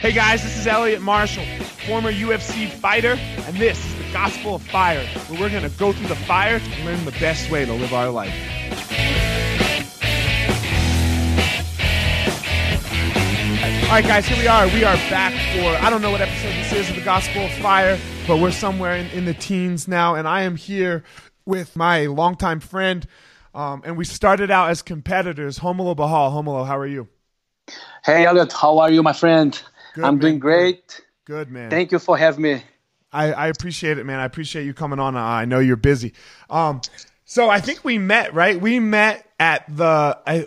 Hey guys, this is Elliot Marshall, former UFC fighter, and this is the Gospel of Fire, where we're going to go through the fire to learn the best way to live our life. All right, guys, here we are. We are back for, I don't know what episode this is of the Gospel of Fire, but we're somewhere in, in the teens now, and I am here with my longtime friend, um, and we started out as competitors. Romulo Barral. Romulo, how are you? Hey, Elliot, how are you, my friend? Good, I'm man. doing great. Good, man. Thank you for having me. I, I appreciate it, man. I appreciate you coming on. I know you're busy. Um, so I think we met, right? We met at the I,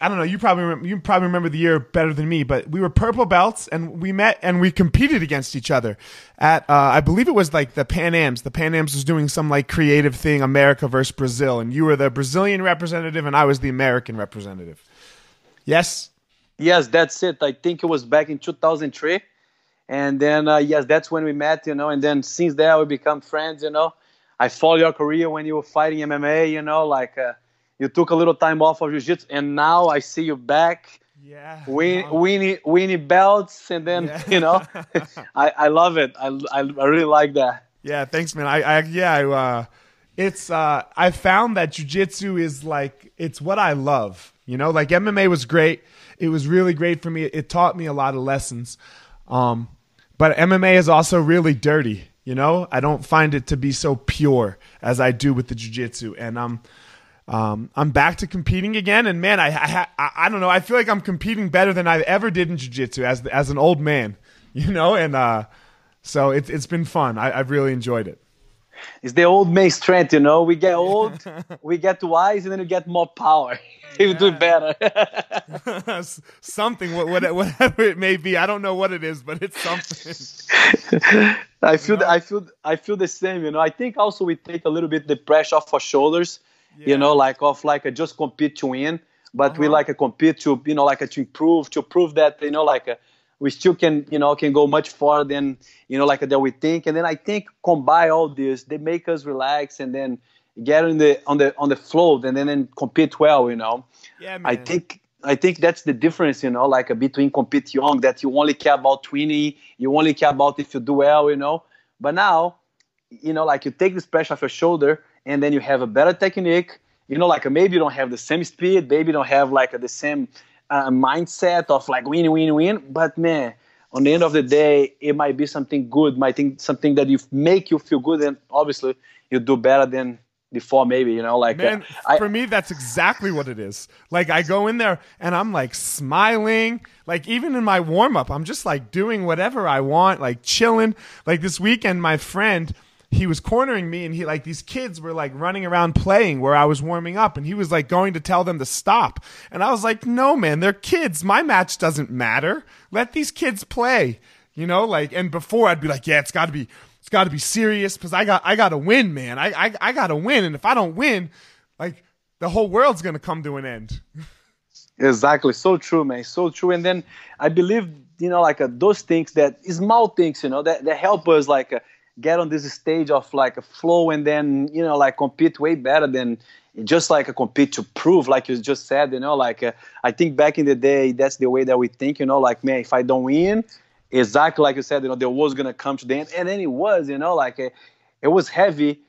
I don't know. You probably remember, you probably remember the year better than me, but we were purple belts and we met and we competed against each other at uh, I believe it was like the Pan Am's. The Pan Am's was doing some like creative thing, America versus Brazil, and you were the Brazilian representative and I was the American representative. Yes. Yes, that's it. I think it was back in 2003. And then, uh, yes, that's when we met, you know. And then since then, we become friends, you know. I follow your career when you were fighting MMA, you know, like uh, you took a little time off of jiu-jitsu. And now I see you back Yeah. win, Um, winning, winning belts. And then, Yeah. you know, I, I love it. I, I, I really like that. Yeah, thanks, man. I, I yeah, I, uh, it's uh, I found that jujitsu is like it's what I love. You know, like MMA was great. It was really great for me. It taught me a lot of lessons. Um, but MMA is also really dirty. You know, I don't find it to be so pure as I do with the jujitsu, and I'm. Um, I'm back to competing again, and man, I, I I don't know. I feel like I'm competing better than I ever did in jiu-jitsu as as an old man, you know. And uh, so it's it's been fun. I, I've really enjoyed it. It's the old man strength, you know. We get old, we get wise, and then you get more power. you do it better. something, what, what, whatever it may be. I don't know what it is, but it's something. I feel the, I feel I feel the same, you know. I think also we take a little bit the pressure off our shoulders, Yeah. you know, like off like a just compete to win, but we Uh-huh. like a compete to you know like a, to improve to prove that you know like a, we still can you know can go much farther than you know like that we think, and then I think combine all this, they make us relax and then get in the on the on the flow and then, then compete well, you know. Yeah, man. I think I think that's the difference, you know, like between compete young that you only care about winning, you only care about if you do well, you know. But now, you know, like you take this pressure off your shoulder, and then you have a better technique. You know, like maybe you don't have the same speed, maybe you don't have like the same uh, mindset of like win, win, win. But man, on the end of the day, it might be something good, might think something that you make you feel good, and obviously you do better than before. Maybe you know, like uh, Man, I, for me, that's exactly what it is. Like, I go in there and I'm like smiling. Like, even in my warm up, I'm just like doing whatever I want, like chilling. Like, this weekend, my friend, he was cornering me and he, like, these kids were like running around playing where I was warming up and he was like going to tell them to stop. And I was like, no, man, they're kids. My match doesn't matter. Let these kids play. You know, like, and before I'd be like, yeah, it's got to be it's got to be serious because I got I got to win, man. I, I I got to win, and if I don't win, like the whole world's gonna come to an end. Exactly, so true, man, so true. And then I believe, you know, like uh, those things that small things, you know, that, that help us like uh, get on this stage of like a flow, and then you know, like compete way better than just like a compete to prove, like you just said, you know, like uh, I think back in the day, that's the way that we think, you know, like man, if I don't win, exactly like you said, you know, there was gonna come to the end, and then it was, you know, like uh, it was heavy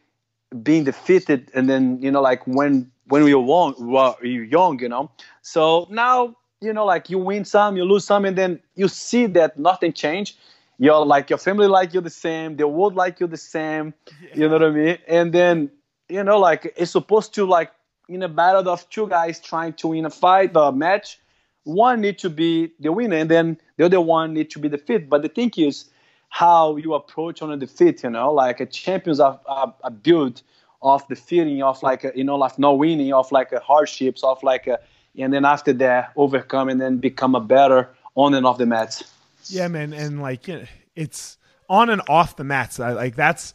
being defeated and then you know like when when we were young, well, you're young you know. So now you know like you win some you lose some and then you see that nothing changed you're like your family like you the same the world like you the same you know what i mean? And then you know like it's supposed to like in a battle of two guys trying to win a fight or a match one need to be the winner and then the other one need to be the defeated but the thing is how you approach on a defeat you know like a champions are, are, are built of the feeling of like a, you know like no winning of like a hardships of like a and then after that overcome and then become a better on and off the mats Yeah, man, and like it's on and off the mats. I, like that's,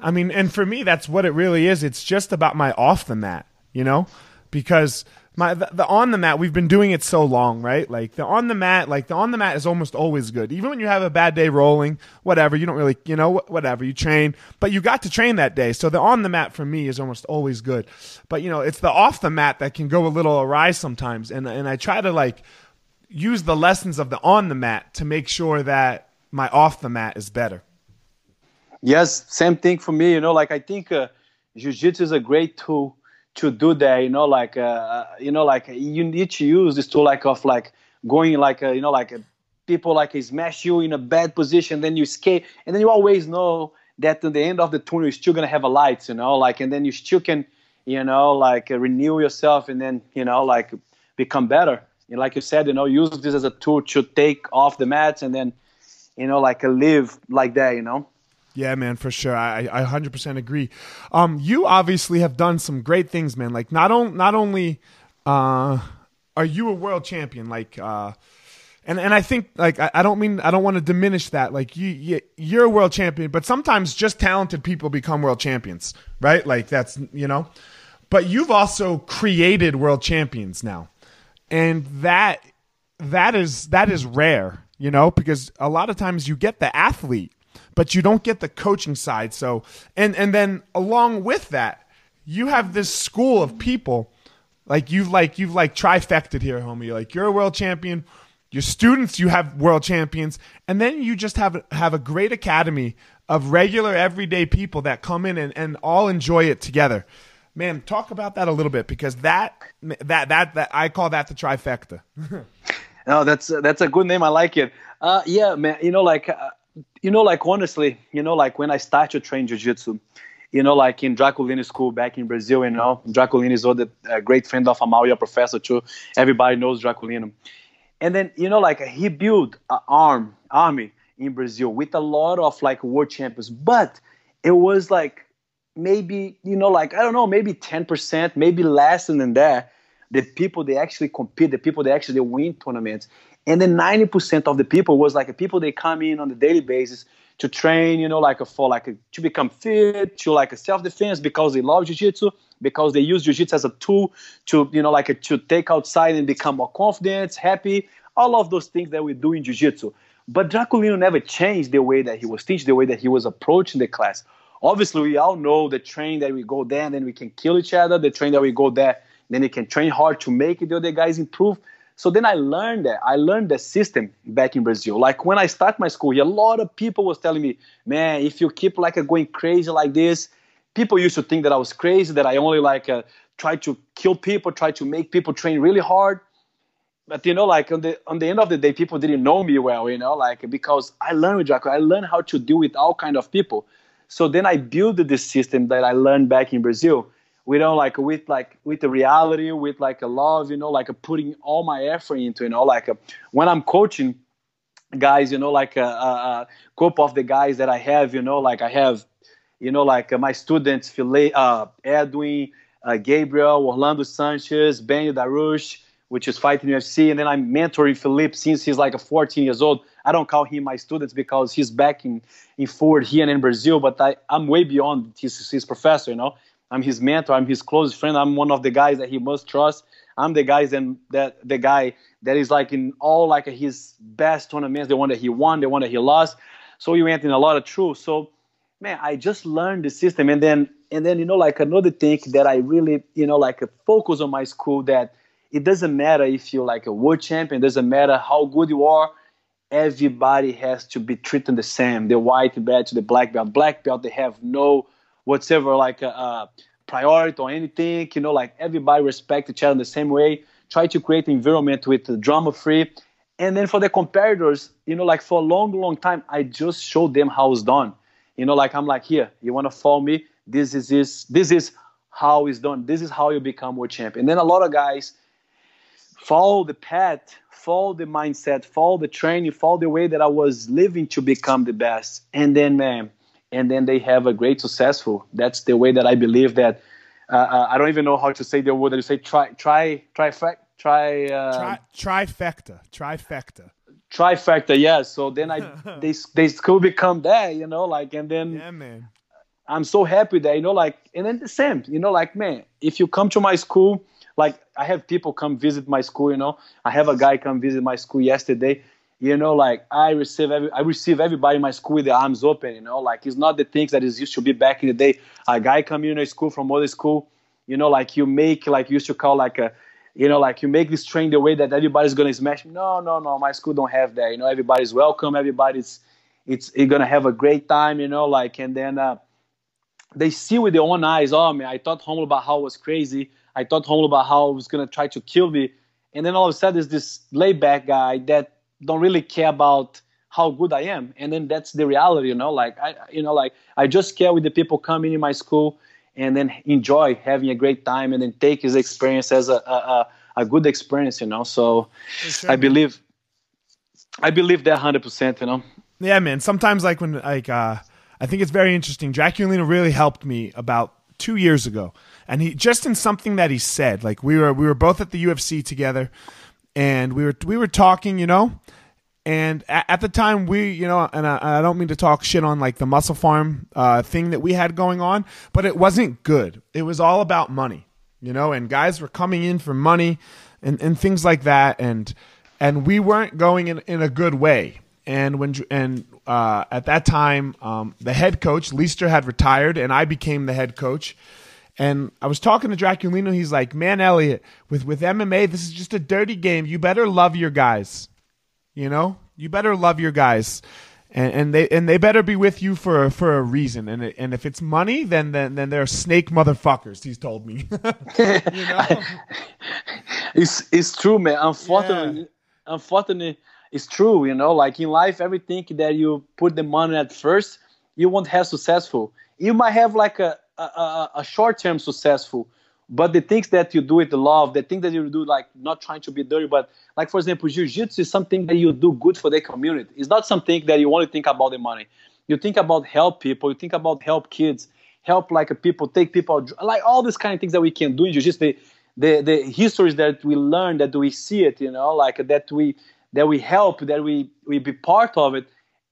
I mean, and for me, that's what it really is. It's just about my off the mat, you know, because my the, the on the mat we've been doing it so long, right? Like the on the mat, like the on the mat is almost always good. Even when you have a bad day rolling, whatever, you don't really, you know, whatever you train, but you got to train that day. So the on the mat for me is almost always good. But you know, it's the off the mat that can go a little awry sometimes, and and I try to like use the lessons of the on the mat to make sure that my off the mat is better. Yes, same thing for me. You know, like I think uh, jiu-jitsu is a great tool to do that. You know, like uh, uh you know, like you need to use this tool like of like going like uh, you know like a, people like smash you in a bad position, then you escape, and then you always know that at the end of the tunnel you're still gonna have a light. You know, like and then you still can you know like uh, renew yourself and then you know like become better. And like you said, you know, use this as a tool to take off the mats and then you know like a live like that. You know. Yeah, man, for sure. I, I 100% agree. Um, you obviously have done some great things, man. Like not on, not only uh, are you a world champion, like uh, and and I think like I, I don't mean I don't want to diminish that. Like you, you you're a world champion, but sometimes just talented people become world champions, right? Like that's you know. But you've also created world champions now, and that that is that is rare, you know, because a lot of times you get the athlete but you don't get the coaching side. So, and and then along with that, you have this school of people like you've like you've like trifected here, homie. Like you're a world champion. Your students, you have world champions, and then you just have have a great academy of regular everyday people that come in and, and all enjoy it together. Man, talk about that a little bit because that that that that I call that the trifecta. no, that's that's a good name. I like it. Uh, yeah, man. You know, like uh, you know, like honestly, you know, like when I started to train jiu-jitsu, you know, like in Draculino school back in Brazil, you know, Draculino is uh, great friend of Amalia professor too. Everybody knows Draculino. And then, you know, like he built an arm, army in Brazil with a lot of like world champions, but it was like maybe, you know, like, I don't know, maybe 10%, maybe less than that. The people they actually compete, the people they actually win tournaments and then 90% of the people was like the people they come in on a daily basis to train you know like for like to become fit to like a self-defense because they love jiu-jitsu because they use jiu-jitsu as a tool to you know like to take outside and become more confident happy all of those things that we do in jiu-jitsu but Draculino never changed the way that he was teaching the way that he was approaching the class obviously we all know the train that we go there and then we can kill each other the train that we go there then you can train hard to make the other guys improve so then I learned that. I learned the system back in Brazil. Like when I start my school a lot of people was telling me, man, if you keep like going crazy like this, people used to think that I was crazy, that I only like uh, try to kill people, try to make people train really hard. But you know, like on the on the end of the day, people didn't know me well, you know, like because I learned with Draco, I learned how to deal with all kind of people. So then I built this system that I learned back in Brazil we don't like with like with the reality with like a love you know like a putting all my effort into you know like a, when i'm coaching guys you know like a, a, of the guys that i have you know like i have you know like uh, my students Philip, uh, edwin uh, gabriel orlando sanchez ben Dariush which is fighting UFC, and then I'm mentoring Philippe since he's like a 14 years old. I don't call him my students because he's back in, in Ford here and in Brazil, but I, I'm way beyond his, his professor, you know. I'm his mentor. I'm his close friend. I'm one of the guys that he must trust. I'm the guys and that the guy that is like in all like his best tournaments, the one that he won, the one that he lost. So he went in a lot of truth. So man, I just learned the system, and then and then you know like another thing that I really you know like a focus on my school that it doesn't matter if you're like a world champion, doesn't matter how good you are. Everybody has to be treated the same. The white belt to the black belt. Black belt, they have no whatever like a, a priority or anything. You know, like everybody respect each other in the same way. Try to create an environment with drama free. And then for the competitors, you know, like for a long, long time, I just showed them how it's done. You know, like I'm like, here, you want to follow me? This is this. This is how it's done. This is how you become world champion. And then a lot of guys follow the path, follow the mindset, follow the training, follow the way that I was living to become the best. And then, man, and then they have a great successful. That's the way that I believe that. Uh, uh I don't even know how to say the word that you say. Try, try, try, try. Uh, tri- trifecta, trifecta. Trifecta, yeah. So then I, they, they could become that, you know, like, and then. Yeah, man. I'm so happy that you know, like, and then the same, you know, like, man, if you come to my school, like, I have people come visit my school, you know. I have a guy come visit my school yesterday you know, like I receive every, I receive everybody in my school with the arms open, you know, like it's not the things that is used to be back in the day. A guy coming in a school from other school, you know, like you make like you used to call like a you know, like you make this train the way that everybody's gonna smash. No, no, no. My school don't have that. You know, everybody's welcome. Everybody's it's you're gonna have a great time. You know, like and then uh, they see with their own eyes. Oh man, I thought I was crazy. I thought about how he was gonna try to kill me, and then all of a sudden there's this laid back guy that don't really care about how good I am, and then that's the reality. You know, like I, you know, like I just care with the people coming in my school and then enjoy having a great time and then take his experience as a, a, a good experience, you know. So sure, I believe I believe that hundred percent, you know. Yeah, man. Sometimes like when like uh I think it's very interesting. Draculino really helped me about two years ago. And he just in something that he said, like we were we were both at the UFC together and we were we were talking, you know, and at, the time, we, you know, and I, I, don't mean to talk shit on like the MusclePharm uh, thing that we had going on, but it wasn't good. It was all about money, you know, and guys were coming in for money and, and things like that. And, and we weren't going in, in a good way. And when, and, uh, at that time, um, the head coach, Leister, had retired, and I became the head coach. And I was talking to Draculino. He's like, "Man, Elliot, with with MMA, this is just a dirty game. You better love your guys." You know, you better love your guys, and, and they and they better be with you for for a reason. And it, and if it's money, then then then they're snake motherfuckers. He's told me. you know, it's it's true, man. Unfortunately, yeah. unfortunately, it's true. You know, like in life, everything that you put the money at first, you won't have successful. You might have like a a, a short term successful, but the things that you do with love, the things that you do like not trying to be dirty, but like for example, jiu-jitsu is something that you do good for the community. It's not something that you only think about the money. You think about help people. You think about help kids, help like people, take people like all these kind of things that we can do in jiu-jitsu. The, the the histories that we learn, that we see it, you know, like that we that we help, that we we be part of it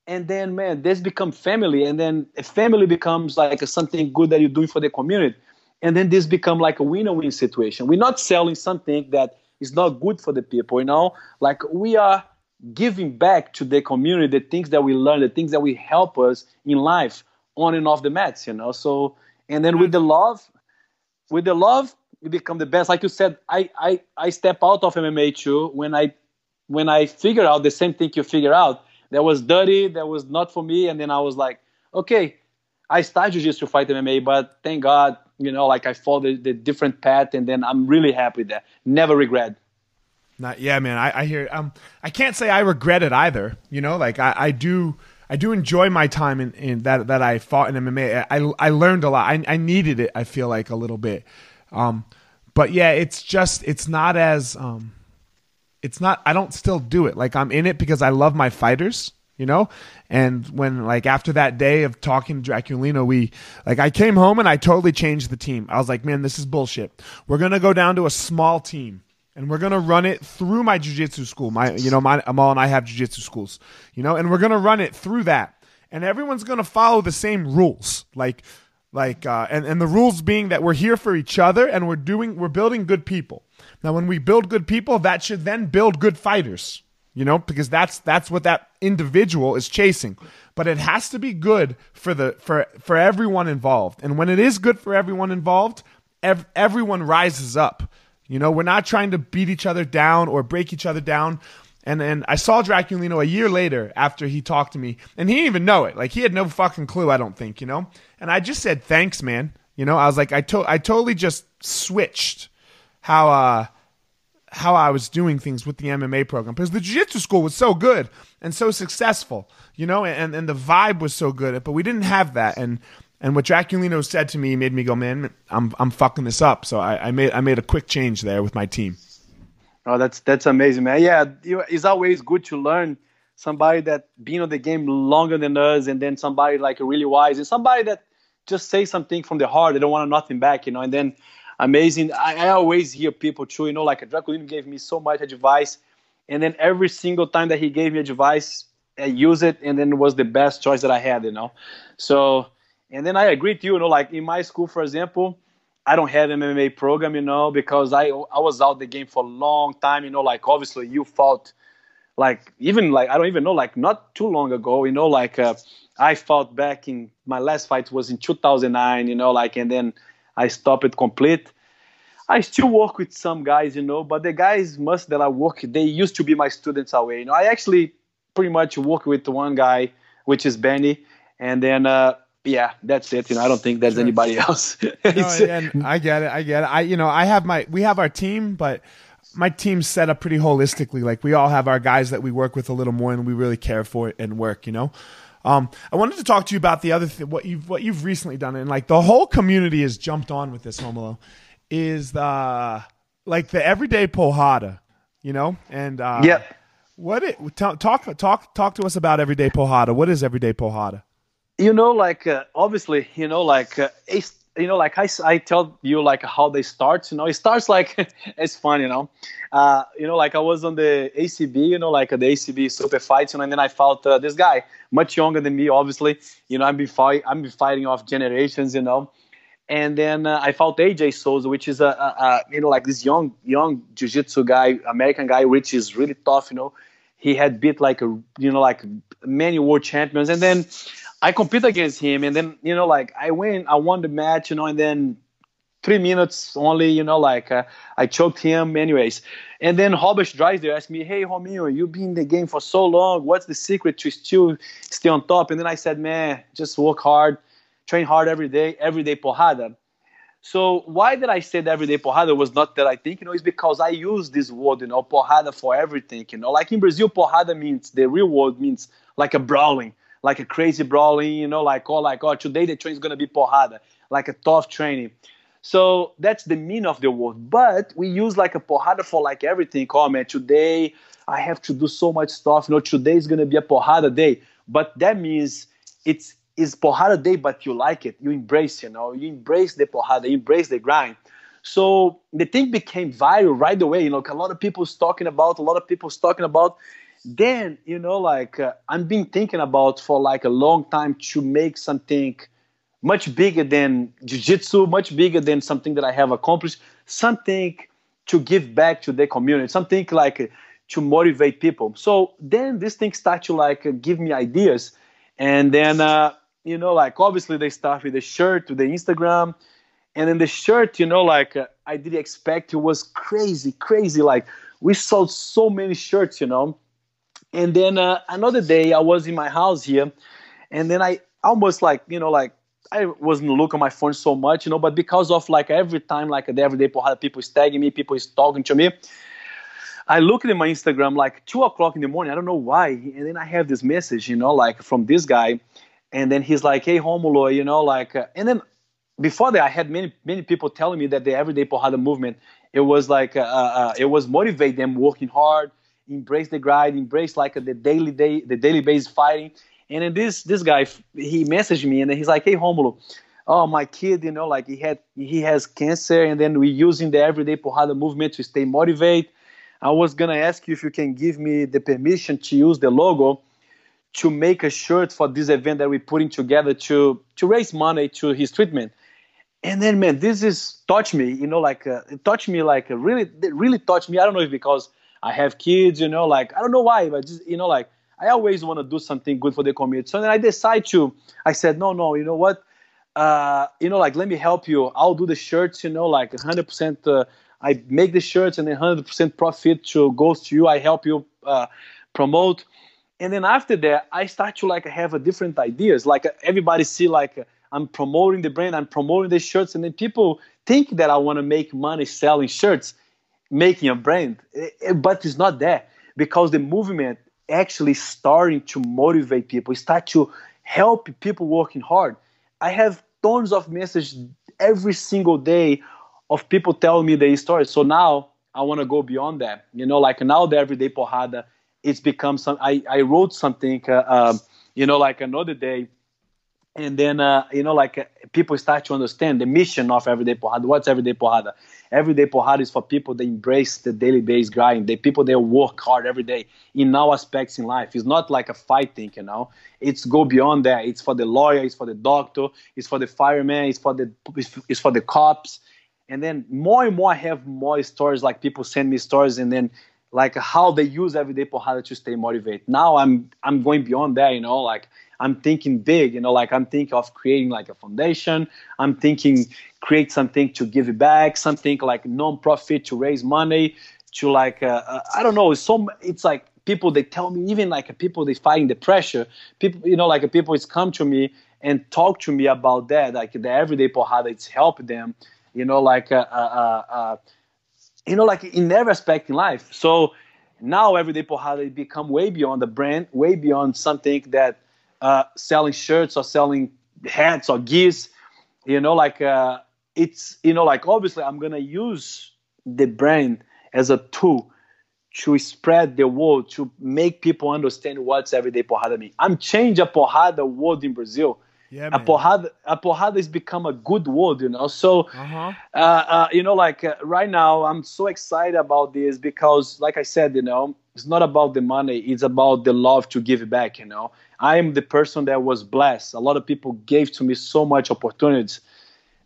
and then man this become family and then a family becomes like something good that you're doing for the community. And then this become like a win-win situation. We're not selling something that is not good for the people you know? Like we are giving back to the community the things that we learn the things that will help us in life on and off the mats you know? So and then with the love with the love you become the best. Like you said i i i step out of mma too when i when i figure out the same thing you figure out that was dirty that was not for me and then i was like okay i started to fight mma but thank god you know like i followed the, the different path and then i'm really happy there never regret not yeah man i, I hear um i can't say i regret it either you know like i, I do I do enjoy my time in, in that that I fought in MMA. I, I learned a lot. I, I needed it. I feel like a little bit, um, but yeah, it's just it's not as um, it's not. I don't still do it. Like I'm in it because I love my fighters, you know? And when like after that day of talking to draculino we like i came home and i totally changed the team. I was like man this is bullshit. We're gonna go down to a small team and we're gonna run it through my jiu-jitsu school. My you know my amal and i have jiu-jitsu schools you know? And we're gonna run it through that. And everyone's gonna follow the same rules. Like like uh, and, and the rules being that we're here for each other and we're doing we're building good people now when we build good people that should then build good fighters you know, because that's that's what that individual is chasing. But it has to be good for the for for everyone involved. And when it is good for everyone involved, ev- everyone rises up. You know, we're not trying to beat each other down or break each other down. And and I saw Draculino a year later after he talked to me, and he didn't even know it. Like he had no fucking clue. I don't think you know. And I just said thanks, man. You know, I was like, I to- I totally just switched how uh how I was doing things with the MMA program because the jiu-jitsu school was so good and so successful, you know, and, and the vibe was so good, but we didn't have that. And and what Draculino said to me made me go, man, I'm I'm fucking this up. So I, I made I made a quick change there with my team. Oh, that's that's amazing, man. Yeah, it's always good to learn somebody that been on the game longer than us, and then somebody like really wise, and somebody that just say something from the heart. They don't want nothing back, you know. And then amazing. I, I always hear people too, you know, like Draculino gave me so much advice, and then every single time that he gave me advice, I use it, and then it was the best choice that I had, you know. So, and then I agree with you, you know, like in my school, for example, I don't have an MMA program, you know, because I I was out the game for a long time, you know, like obviously you fought, like even like I don't even know, like not too long ago, you know, like uh, I fought back in my last fight was in 2009, you know, like and then I stopped it complete. I still work with some guys, you know, but the guys must that I work, they used to be my students away. You know, I actually pretty much work with one guy, which is Benny, and then uh, yeah, that's it. You know, I don't think there's sure. anybody else. no, and I get it. I get it. I you know, I have my we have our team, but my team's set up pretty holistically. Like we all have our guys that we work with a little more, and we really care for it and work. You know. Um, I wanted to talk to you about the other thing, what you've what you've recently done, and like the whole community has jumped on with this Romulo is the like the everyday porrada, you know, and uh, yep. What it talk talk talk talk to us about everyday porrada? What is everyday porrada? You know, like uh, obviously, you know, like uh, you know, like I, I tell you like how they start. You know, it starts like it's fun. You know, uh, you know, like I was on the ACB. You know, like the ACB super fights. You know, and then I fought uh, this guy much younger than me. Obviously, you know, I've been fight I've been fighting off generations. You know, and then uh, I fought AJ Sousa, which is a, a, a, you know like this young young jiu-jitsu guy, American guy, which is really tough. You know, he had beat like a you know like many world champions, and then I compete against him, and then you know like I win, I won the match, you know, and then three minutes only, you know, like uh, I choked him, anyways. And then Robert Drysdale asked me, "Hey, Rominho, you've been in the game for so long. What's the secret to still stay on top?" And then I said, "Man, just work hard." train hard every day, everyday porrada. So why did I say that everyday porrada was not that I think, you know, it's because I use this word, you know, porrada for everything, you know. Like in Brazil, porrada means, the real word means like a brawling, like a crazy brawling, you know, like, oh, like, oh, today the train is going to be porrada, like a tough training. So that's the meaning of the word. But we use like a porrada for like everything. Oh man, today I have to do so much stuff. You know, today is gonna be a porrada day. But that means it's is porrada day, but you like it. You embrace, you know, you embrace the porrada, you embrace the grind. So the thing became viral right away. You know, a lot of people's talking about, a lot of people's talking about. Then, you know, like uh, I've been thinking about for like a long time to make something much bigger than jiu-jitsu, much bigger than something that I have accomplished, something to give back to the community, something like to motivate people. So then this thing start to like give me ideas. And then uh, you know, like obviously they start with the shirt, to the Instagram, and then the shirt, you know, like uh, I didn't expect it was crazy, crazy. Like we sold so many shirts, you know. And then uh, another day I was in my house here, and then I almost like, you know, like I wasn't looking at my phone so much, you know, but because of like every time, like the everyday people is tagging me, people is talking to me. I looked at my Instagram like two o'clock in the morning. I don't know why, and then I have this message, you know, like from this guy, and then he's like, "Hey, Romulo, you know, like," uh, and then before that, I had many many people telling me that the everyday porrada movement it was like uh, uh, it was motivate them working hard, embrace the grind, embrace like the daily day the daily base fighting. And then this this guy he messaged me and then he's like, "Hey, Romulo." Oh, my kid, you know, like he had he has cancer, and then we're using the everyday porrada movement to stay motivated. I was gonna ask you if you can give me the permission to use the logo to make a shirt for this event that we're putting together to to raise money to his treatment. And then, man, this is touched me. You know, like uh, it touched me, like uh, really, really touched me. I don't know if because I have kids, you know, like I don't know why, but just you know, like I always want to do something good for the community. So then I decide to. I said, no, no, you know what? Uh, you know, like let me help you. I'll do the shirts. You know, like 100%. Uh, I make the shirts and then 100% profit to goes to you. I help you uh, promote and then after that i start to like have a different ideas like everybody see like i'm promoting the brand i'm promoting the shirts and then people think that i want to make money selling shirts making a brand but it's not there because the movement actually starting to motivate people. Start to help people working hard. I have tons of messages every single day of people telling me their stories. So now i want to go beyond that. You know like now the everyday porrada it's become some. I I wrote something, uh, um, you know, like another day, and then uh, you know, like uh, people start to understand the mission of Everyday Porrada. What's Everyday Porrada? Everyday Porrada is for people that embrace the daily base grind. The people that work hard every day in all aspects in life. It's not like a fight thing, you know. It's go beyond that. It's for the lawyer. It's for the doctor. It's for the fireman. It's for the it's for the cops. And then more and more, I have more stories. Like people send me stories, and then like how they use everyday porrada to stay motivated. Now I'm I'm going beyond that, you know, like I'm thinking big, you know, like I'm thinking of creating like a foundation. I'm thinking create something to give it back, something like non-profit to raise money, to like uh, uh, I don't know. So it's like people they tell me even like people they fighting the pressure. People you know like people is come to me and talk to me about that, like the everyday porrada, it's helped them, you know, like uh, uh, uh, you know, like in every aspect in life. So now everyday porrada become way beyond the brand, way beyond something that uh, selling shirts or selling hats or gears. You know, like uh, it's you know, like obviously I'm gonna use the brand as a tool to spread the word to make people understand what's everyday porrada mean. I'm changing a porrada world in Brazil. Yeah, a man. porrada, a has become a good word, you know. So, Uh-huh. uh, uh, you know, like uh, right now, I'm so excited about this because, like I said, you know, it's not about the money; it's about the love to give back. You know, I am the person that was blessed. A lot of people gave to me so much opportunities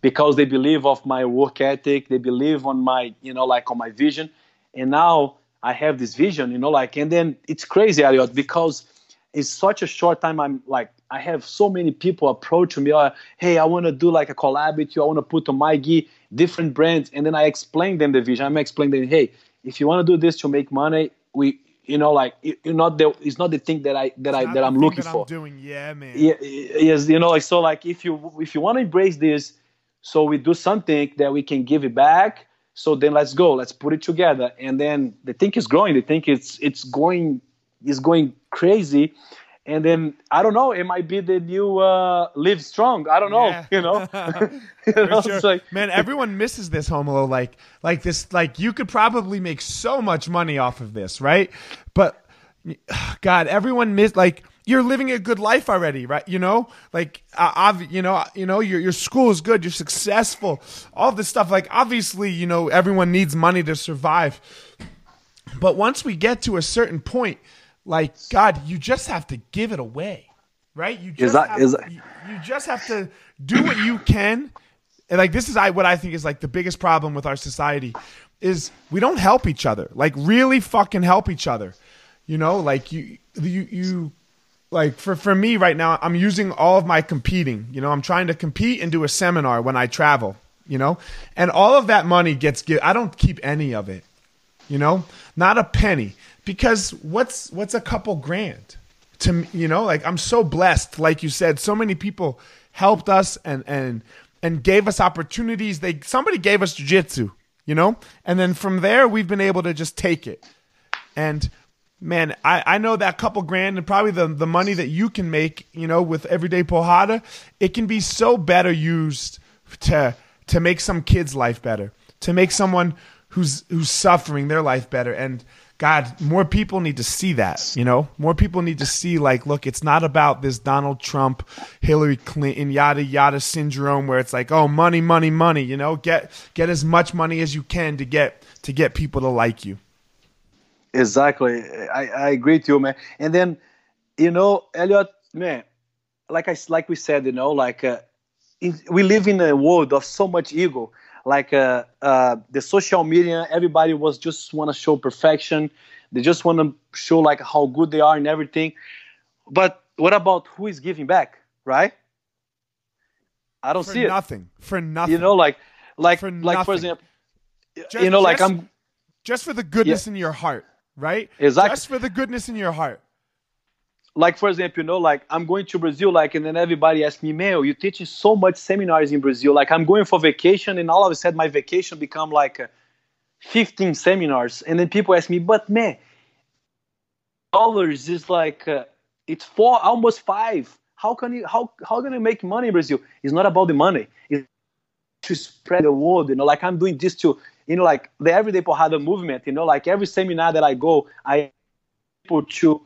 because they believe of my work ethic, they believe on my, you know, like on my vision, and now I have this vision, you know, like, and then it's crazy, Elliot, because it's such a short time, I'm like, I have so many people approach me, uh, hey, I want to do like a collab with you, I want to put on my gi different brands, and then I explain them the vision. I'm explaining them, hey, if you want to do this to make money, we, you know, like, it, you're not the, it's not the thing that I that I that I'm looking that for I'm doing. Yeah, man. yeah, yes, you know, like so, like if you if you want to embrace this, so we do something that we can give it back. So then let's go, let's put it together, and then the thing is growing. The thing it's it's going is going crazy, and then I don't know. It might be the new uh, live strong. I don't know. Yeah. You know, You know, sure. like- man, everyone misses this Romulo. Like, like this. Like, you could probably make so much money off of this, right? But God, everyone miss. Like, you're living a good life already, right? You know, like, uh, ob- you know, you know, your your school is good. You're successful. All this stuff. Like, obviously, you know, everyone needs money to survive. But once we get to a certain point, like God, you just have to give it away, right? You just that- have, is that- you, you just have to do what you can. And like this is I what I think is like the biggest problem with our society is we don't help each other. Like really fucking help each other. You know, like you you you like for for me right now I'm using all of my competing. You know, I'm trying to compete and do a seminar when I travel, you know? And all of that money gets give I don't keep any of it you know not a penny because what's what's a couple grand to you know? Like i'm so blessed like you said so many people helped us and and and gave us opportunities. They somebody gave us jiu-jitsu you know? And then from there we've been able to just take it. And man i i know that couple grand and probably the the money that you can make you know with everyday porrada it can be so better used to to make some kid's life better to make someone who's who's suffering their life better. And god more people need to see that you know more people need to see like look it's not about this donald trump hillary clinton yada yada syndrome where it's like oh money money money you know get get as much money as you can to get to get people to like you Exactly. I, I agree with you, man. And then, you know, Elliot, man, like I like we said, you know, like uh, we live in a world of so much ego. Like uh, uh, the social media, everybody was just want to show perfection. They just want to show like how good they are and everything. But what about who is giving back, right? I don't for see it. nothing for nothing You know, like, like, For like for example, Just- you know, like I'm just for the goodness in your heart right Exactly. just for the goodness in your heart like for example, you know, like I'm going to Brazil, like, and then everybody asks me, "Mail, you teaching so much seminars in Brazil. Like, I'm going for vacation, and all of a sudden, my vacation become like uh, 15 seminars, and then people ask me, "But man, dollars is like uh, it's four, almost five. How can you how how can you make money in Brazil? It's not about the money. It's to spread the word. You know, like I'm doing this to you know, like the everyday porrada movement. You know, like every seminar that I go, I people to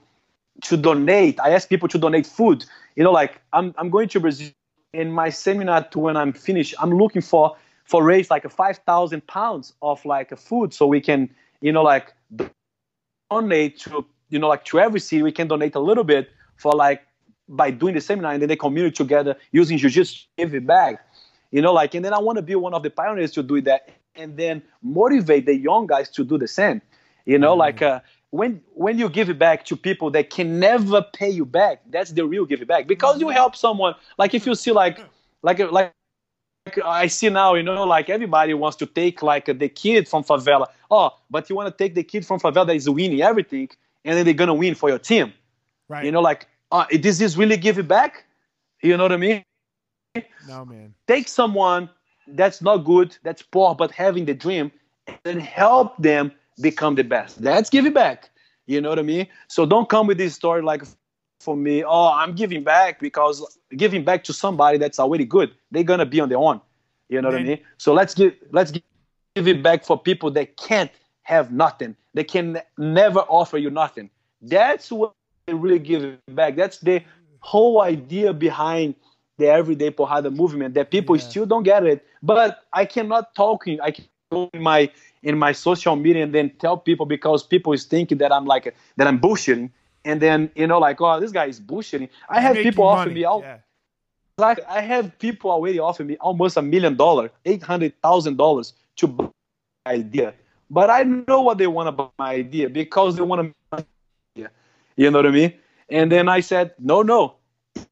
to donate. I ask people to donate food. You know, like I'm I'm going to Brazil in my seminar to when I'm finished. I'm looking for for raise like a five thousand pounds of like a food so we can you know like donate to you know like to every city we can donate a little bit for like by doing the seminar and then the community together using jiu-jitsu to give it back you know like and then i want to be one of the pioneers to do that and then motivate the young guys to do the same you know like uh, when when you give it back to people that can never pay you back, that's the real give it back. Because you help someone, like if you see like like like I see now, you know, like everybody wants to take like the kid from favela. Oh, but you want to take the kid from favela that is winning everything, and then they're gonna win for your team. Right. You know, like uh, this is really give it back. You know what I mean? No man. Take someone that's not good, that's poor, but having the dream, and help them become the best. That's give it back. You know what I mean? So don't come with this story like for me, oh, I'm giving back because giving back to somebody that's already good, they're gonna be on their own. You know what I mean? So let's give let's give it back for people that can't have nothing. They can never offer you nothing. That's what they really give it back. That's the whole idea behind the everyday porrada movement that people yeah. still don't get it. But I cannot talk in I in my in my social media and then tell people because people is thinking that I'm like that I'm bullshitting. And then you know like oh this guy is bullshitting. I have people offer me all yeah. like i have people already offer me almost a million dollar eight hundred thousand dollars to buy my idea. But i know what they want about my idea because they want to you know what i mean? And then i said no no.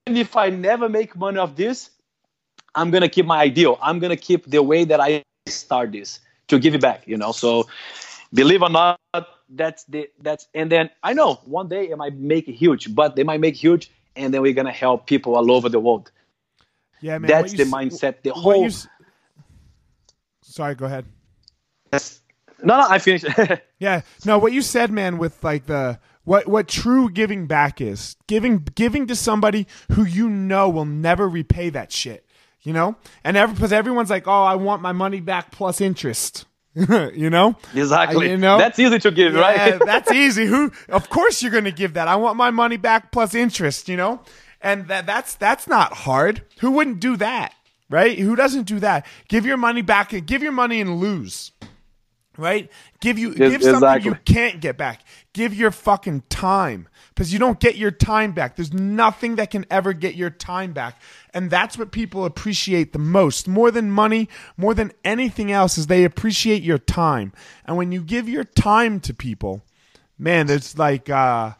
Even if i never make money off this i'm gonna keep my ideal. I'm gonna keep the way that i start this to give it back you know so believe or not that's the that's and then I know one day it might make it huge, but they might make huge, and then we're gonna help people all over the world. Yeah, man. That's the mindset. The whole. Sorry, go ahead. No, no, I finished. yeah, no. What you said, man, with like the what what true giving back is giving giving to somebody who you know will never repay that shit. You know, and every, because everyone's like, oh, I want my money back plus interest. you know? Exactly. You know? That's easy to give yeah, right? that's easy. Who of course you're going to give that. I want my money back plus interest you know? And that that's that's not hard. Who wouldn't do that right? Who doesn't do that? Give your money back and give your money and lose right give you give exactly. something you can't get back give your fucking time because you don't get your time back. There's nothing that can ever get your time back. And that's what people appreciate the most. More than money, more than anything else, is they appreciate your time. And when you give your time to people, man, there's like uh,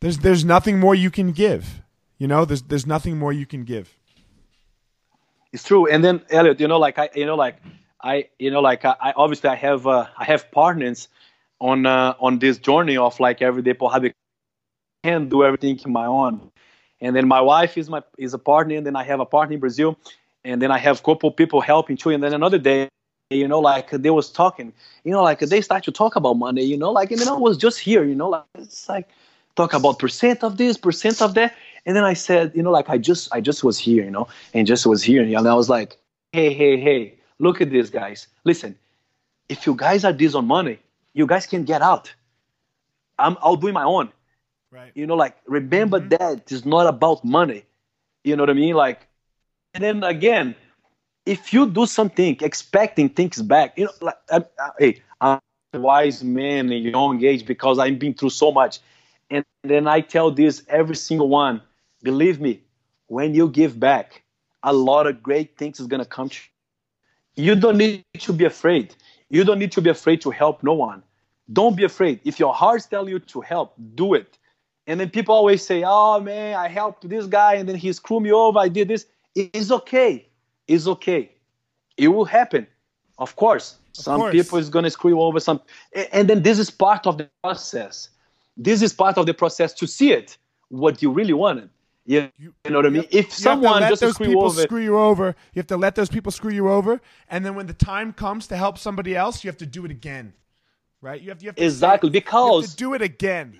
there's there's nothing more you can give. You know, there's there's nothing more you can give. It's true. And then Elliot, you know, like I, you know, like I, you know, like I, I obviously I have uh, I have partners on uh, on this journey of like everyday porrada can't do everything in my own. And then my wife is my is a partner, and then I have a partner in Brazil, and then I have couple people helping too. And then another day, you know, like they was talking, you know, like they start to talk about money, you know, like and then I was just here, you know, like it's like talk about percent of this, percent of that. And then I said, you know, like I just I just was here, you know, and just was here, and I was like, hey, hey, hey, look at this, guys. Listen, if you guys are this on money, you guys can get out. I'm I'll do my own. Right. You know, like remember mm-hmm. that it's not about money. You know what I mean? Like, and then again, if you do something expecting things back, you know, like, I, I, hey, I'm a wise man in young age because I've been through so much, and then I tell this every single one. Believe me, when you give back, a lot of great things is gonna come. To you. don't need to be afraid. You don't need to be afraid to help no one. Don't be afraid. If your heart's telling you to help, do it. And then people always say, "Oh man, I helped this guy, and then he screwed me over. I did this." It's okay. It's okay. It will happen, of course. Of some course. people is gonna screw you over. Some, and then this is part of the process. This is part of the process to see it what you really wanted. Yeah, you, you know what I mean. If someone just those screw people over, screw you over, you have to let those people screw you over, and then when the time comes to help somebody else, you have to do it again, right? You have, you have to exactly because do it again.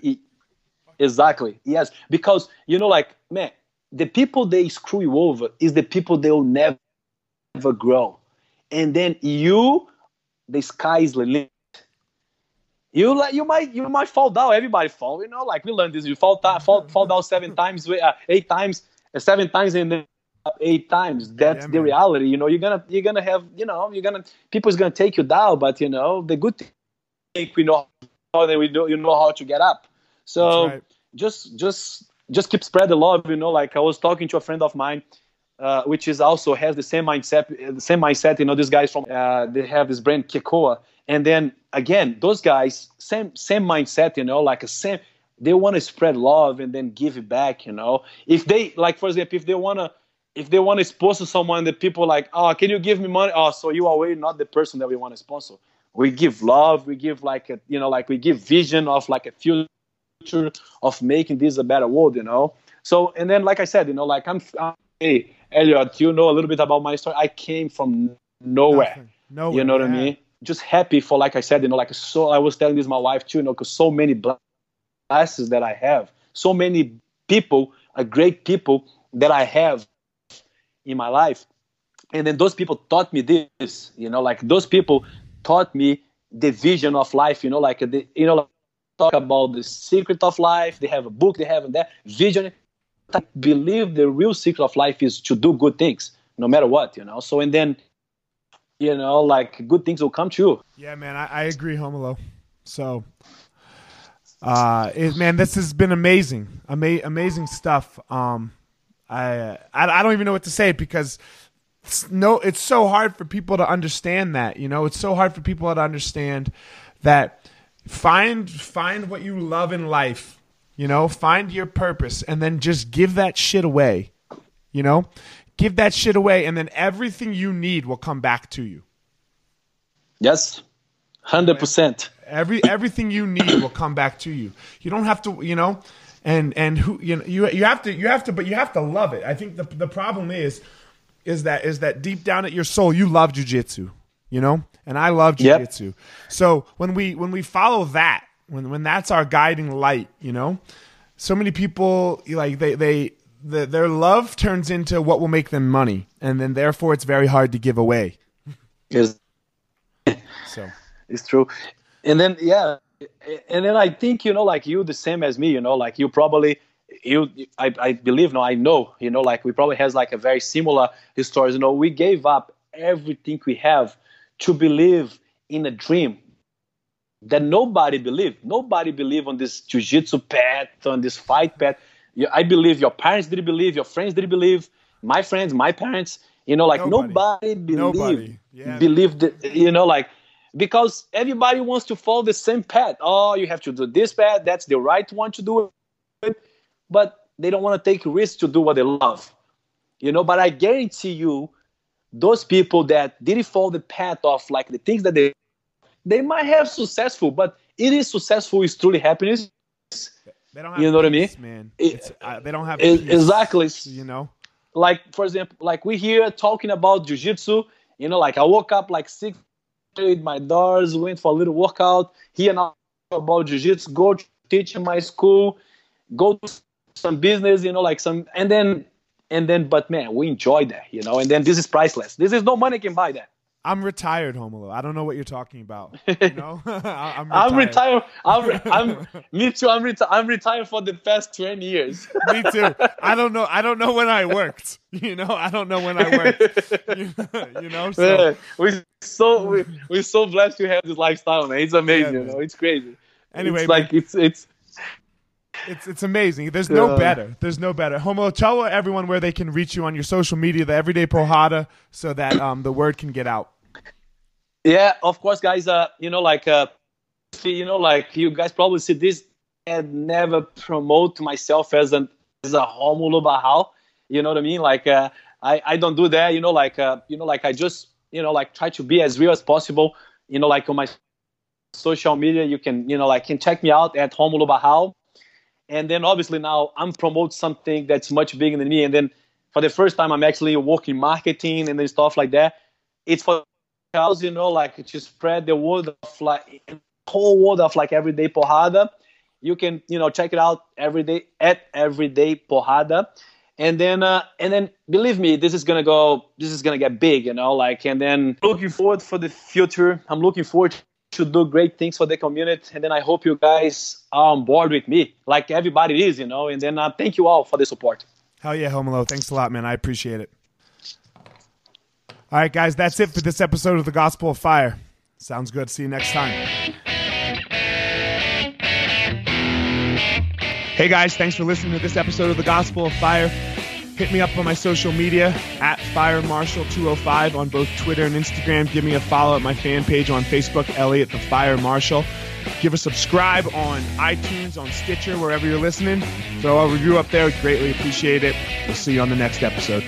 Exactly. Yes, because you know, like man, the people they screw you over is the people they will never, never grow, and then you, the sky's the limit. You like you might you might fall down. Everybody fall. You know, like we learned this. You fall down, fall, fall down seven times, uh, eight times, uh, seven times, and then eight times. That's yeah, the reality. You know, you're gonna you're gonna have you know you're gonna people's gonna take you down, but you know the good thing we know how we know you know how to get up. So right. just just just keep spread the love. You know, like I was talking to a friend of mine uh, which is also has the same mindset. The same mindset. You know, these guys from uh, they have this brand Kekoa, and then again, those guys same same mindset. You know, like a same. They want to spread love and then give it back. You know, if they like, for example, if they wanna if they want to sponsor someone the people like, oh, can you give me money? Oh, so you are really not the person that we want to sponsor. We give love, we give like a, you know, like we give vision of like a future of making this a better world, you know. So and then like I said, you know, like I'm, I'm hey Elliot, you know a little bit about my story. I came from nowhere. Nowhere. You know what yeah. I mean? Just happy for like I said, you know, like so I was telling this my wife too, you know, because so many blessings that I have, so many people, a great people that I have in my life and then those people taught me this you know like those people taught me the vision of life you know like the, you know like, talk about the secret of life they have a book they have that vision i believe the real secret of life is to do good things no matter what you know so and then you know like good things will come true yeah man i, I agree Romulo so uh it, man this has been amazing Ama- amazing stuff um I, I I don't even know what to say because it's no, it's so hard for people to understand that. You know, it's so hard for people to understand that find find what you love in life. You know, find your purpose and then just give that shit away. You know, give that shit away, and then everything you need will come back to you. Yes, hundred percent. Every everything you need will come back to you. You don't have to, you know and and who you know you you have to you have to but you have to love it. I think the the problem is is that is that deep down at your soul you love jujitsu, you know, and I love jujitsu. Yep. So when we when we follow that, when when that's our guiding light, you know, so many people like they they the, their love turns into what will make them money, and then therefore it's very hard to give away. Yes. so it's true, and then yeah, and then I think you know, like you, the same as me. You know, like you probably you. I, I believe, no, I know. You know, like we probably has like a very similar stories. You know, we gave up everything we have to believe in a dream that nobody believed. Nobody believed on this jiu-jitsu path, on this fight path. I believe your parents didn't believe, your friends didn't believe, my friends, my parents. You know, like nobody, nobody believed, nobody. Yeah, believed. You know, like because everybody wants to follow the same path. Oh, you have to do this path. That's the right one to do it. But they don't want to take risks to do what they love. You know, but I guarantee you, those people that didn't follow the path of like the things that they they might have successful, but it is successful is truly happiness. They don't have you know peace, what I mean? Man, it, uh, they don't have it, exactly. You know, like for example, like we here talking about jujitsu. You know, like I woke up like six with my daughters, went for a little workout. Here now about jiu-jitsu, go to teach in my school, go to some business, you know, like some, and then, and then, but man, we enjoy that, you know, and then this is priceless. This is no money can buy that. I'm retired, Romulo. I don't know what you're talking about. You know, I'm retired. I'm retired. I'm, I'm, me too. I'm retired. I'm retired for the past 20 years. me too. I don't know. I don't know when I worked. You know, I don't know when I worked. you know, so we so we we're so blessed to have this lifestyle, man. It's amazing. Yeah, you know, it's crazy. Anyway, it's like it's it's it's it's amazing. There's no better. There's no better. Homo, tell everyone where they can reach you on your social media, the Everyday Porrada, so that um, the word can get out. Yeah, of course, guys. Uh, you know, like uh, see, you know, like you guys probably see this. And never promote myself as an as a Romulo Barral. You know what I mean? Like uh, I I don't do that. You know, like uh, you know, like I just you know like try to be as real as possible. You know, like on my social media, you can you know like can check me out at Romulo Barral and then obviously now I'm promote something that's much bigger than me. And then for the first time, I'm actually working marketing and then stuff like that. It's for us, you know, like to spread the word of like whole world of like everyday porrada. You can, you know, check it out every day at everyday porrada. And then, uh, and then, believe me, this is gonna go. This is gonna get big, you know. Like, and then, looking forward for the future. I'm looking forward to do great things for the community. And then I hope you guys are on board with me, like everybody is, you know. And then uh, thank you all for the support. Hell yeah, Romulo. Thanks a lot, man. I appreciate it. All right, guys, that's it for this episode of the Gospel of Fire. Sounds good. See you next time. Hey, guys, thanks for listening to this episode of the Gospel of Fire. Hit me up on my social media at Fire Marshal 205 on both Twitter and Instagram. Give me a follow at my fan page on Facebook, Elliot the Fire Marshal. Give a subscribe on iTunes, on Stitcher, wherever you're listening. Throw a review up there. Greatly appreciate it. We'll see you on the next episode.